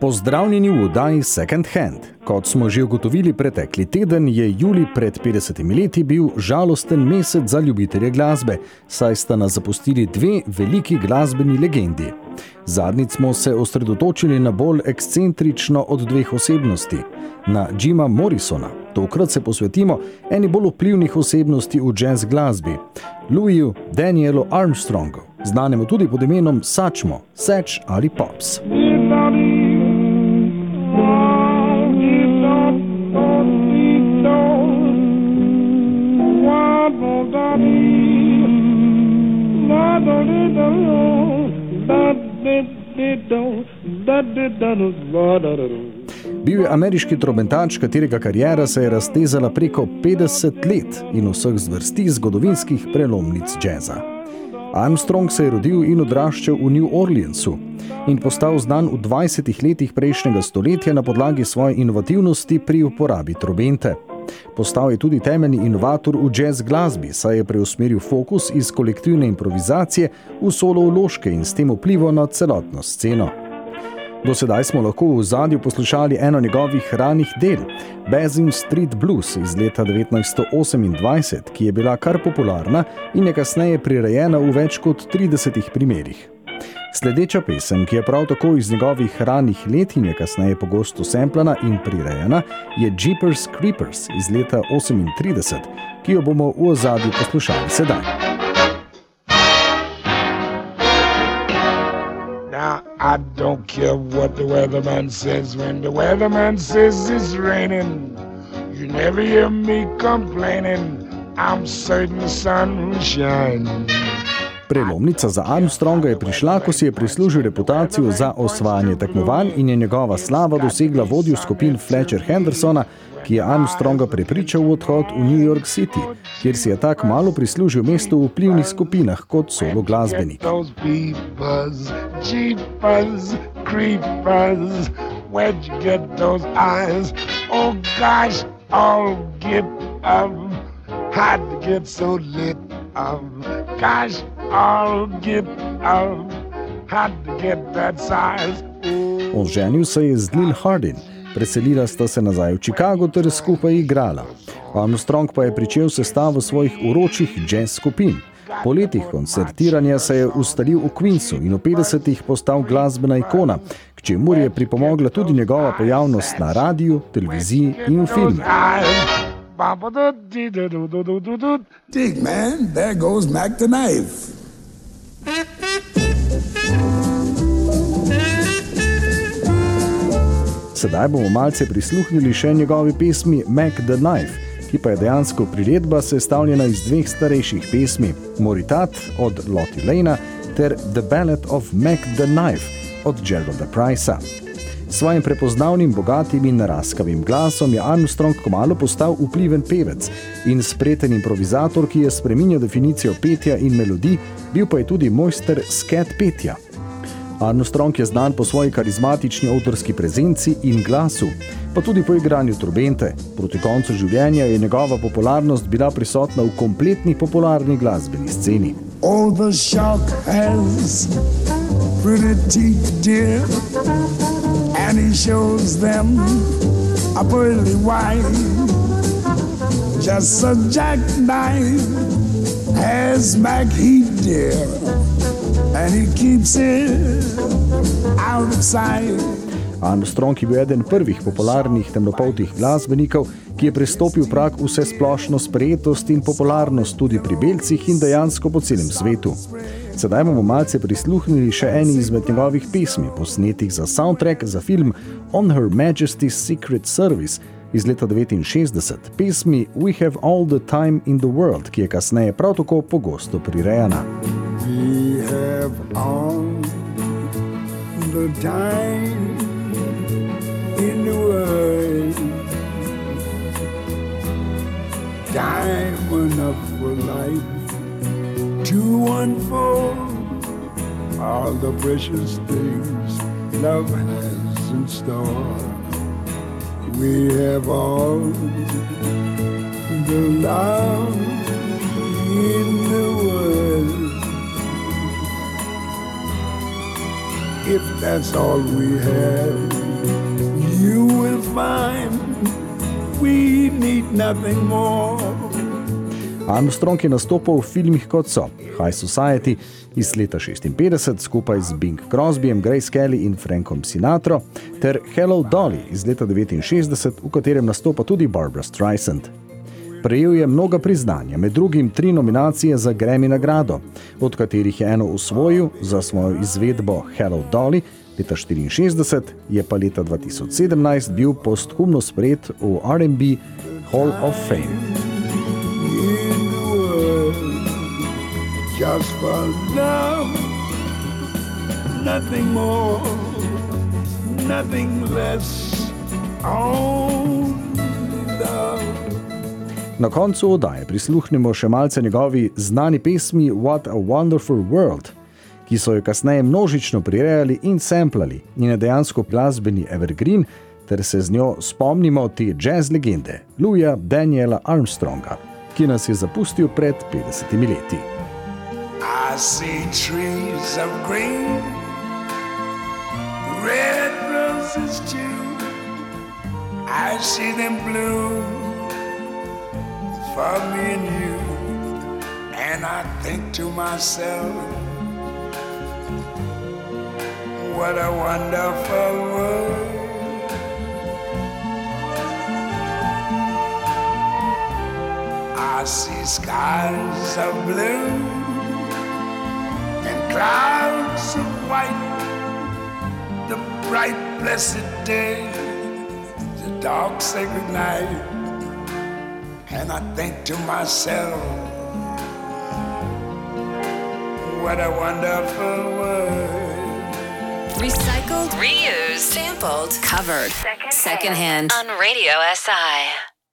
Pozdravljeni v oddaji Second Hand. Kot smo že ugotovili pretekli teden, je juli pred 50 leti bil žalosten mesec za ljubitelje glasbe, saj sta nas zapustili dve veliki glasbeni legendi. Zadnjič smo se osredotočili na bolj ekscentrično od dveh osebnosti, na Jima Morrisona. Tokrat se posvetimo eni bolj vplivnih osebnosti v jazz glasbi, Louisu Danielu Armstrongu, znanemu tudi pod imenom Sačmo, Seč ali Pops. Bil je ameriški trobentač, katerega karijera se je raztezala preko 50 let in vseh zvrsti zgodovinskih prelomnic jazza. Armstrong se je rodil in odraščal v New Orleansu in postal znan v 20 letih prejšnjega stoletja na podlagi svoje inovativnosti pri uporabi trobente. Postal je tudi temeljni inovator v jazz glasbi, saj je preusmeril fokus iz kolektivne improvizacije v solo vložke in s tem vplival na celotno sceno. Do sedaj smo lahko v zadju poslušali eno njegovih ranih del, Basin Street Blues iz leta 1928, ki je bila kar popularna in je kasneje prirejena v več kot 30 primerih. Sledeča pesem, ki je prav tako iz njegovih ranih let in je kasneje pogosto semplana in prirejena, je Jeepers Creepers iz leta 38, ki jo bomo v ozadju poslušali sedaj. Now, I don't care what the weatherman says when the weatherman says it's raining. You never hear me complaining. I'm certain the sun will shine. Prelomnica za Armstronga je prišla, ko si je prislužil reputacijo za osvajanje tekmovanj in je njegova slava dosegla vodjo skupin Fletcher Hendersona, ki je Armstronga prepričal v odhod v New York City, kjer si je tako malo prislužil mesto v vplivnih skupinah kot solo glasbenik. Where'd you get those eyes? Oh gosh, I'll get up. Hard to get so lit up. Gosh, I'll get up. Hard to get that size. Oženil se je z Lil Hardin, preselila sta se nazaj v Chicago ter skupaj igrala. Armstrong pa je pričel sestavo svojih uročih jazz skupin. Po letih koncertiranja se je ustalil v Queensu in v 50-ih postal glasbena ikona, k čemur je pripomogla tudi njegova pojavnost na radiju, televiziji in v filmih. Dig, man, there goes Mac the knife. Sedaj bomo malce prisluhnili še njegovi pesmi Mac the Knife, ki pa je dejansko priredba sestavljena iz dveh starejših pesmi: Moritat od Lottie Lena ter The Ballad of Mac the Knife od Geralda Price'a. S svojim prepoznavnim, bogatim in naraskavim glasom je Armstrong kmalo postal vpliven pevec in spreten improvizator, ki je spremenil definicijo petja in melodij, bil pa je tudi mojster sket petja. Armstrong je znan po svoji karizmatični avtorski prezenci in glasu, pa tudi po igranju trobente. Proti koncu življenja je njegova popularnost bila prisotna v kompletni popularni glasbeni sceni. Oh, the shark has pretty teeth, dear, and he shows them a pearly white. Just a jackknife has Mac Heat, dear, and he keeps it out of sight. Armstrong je bil eden prvih popularnih temnopoltih glasbenikov, ki je prestopil prak vse splošno sprejetost in popularnost tudi pri belcih in dejansko po celem svetu. Sedaj bomo malce prisluhnili še eni izmed njegovih pesmi, posnetih za soundtrack za film On Her Majesty's Secret Service, iz leta 1969, pesmi We Have All the Time in the World, ki je kasneje prav tako pogosto prirejena. We time in the world. Time enough for life to unfold all the precious things love has in store. We have all the love in the world. If that's all we have, you will find we need nothing more. Armstrong je nastopil v filmih kot so High Society, iz leta 56 skupaj z Bing Crosbyjem, Grace Kelly in Frankom Sinatro, ter Hello Dolly iz leta 69, v katerem nastopa tudi Barbara Streisand. Prejel je mnoga priznanja, med drugim tri nominacije za Grammy nagrado, od katerih je eno usvojil za svojo izvedbo Hello Dolly. Leta 1964 je pa leta 2017 bil posthumno sprejet v RB Hall of Fame. just for love, nothing more, nothing less. Na koncu oddaje prisluhnemo še malce njegovi znani pesmi What a Wonderful World, ki so jo kasneje množično prirejali in samplali in je dejansko glasbeni evergreen, ter se z njo spomnimo te jazz legende Louisa Daniela Armstronga, ki nas je zapustil pred 50 leti. I see trees of green, red roses too. I see them bloom for me and you. And I think to myself, what a wonderful world. I see skies of blue and clouds of white, the bright, blessed day, the dark, sacred night. And I think to myself, what a wonderful world. Recycled, reused, sampled, covered, secondhand, secondhand. on Radio SI.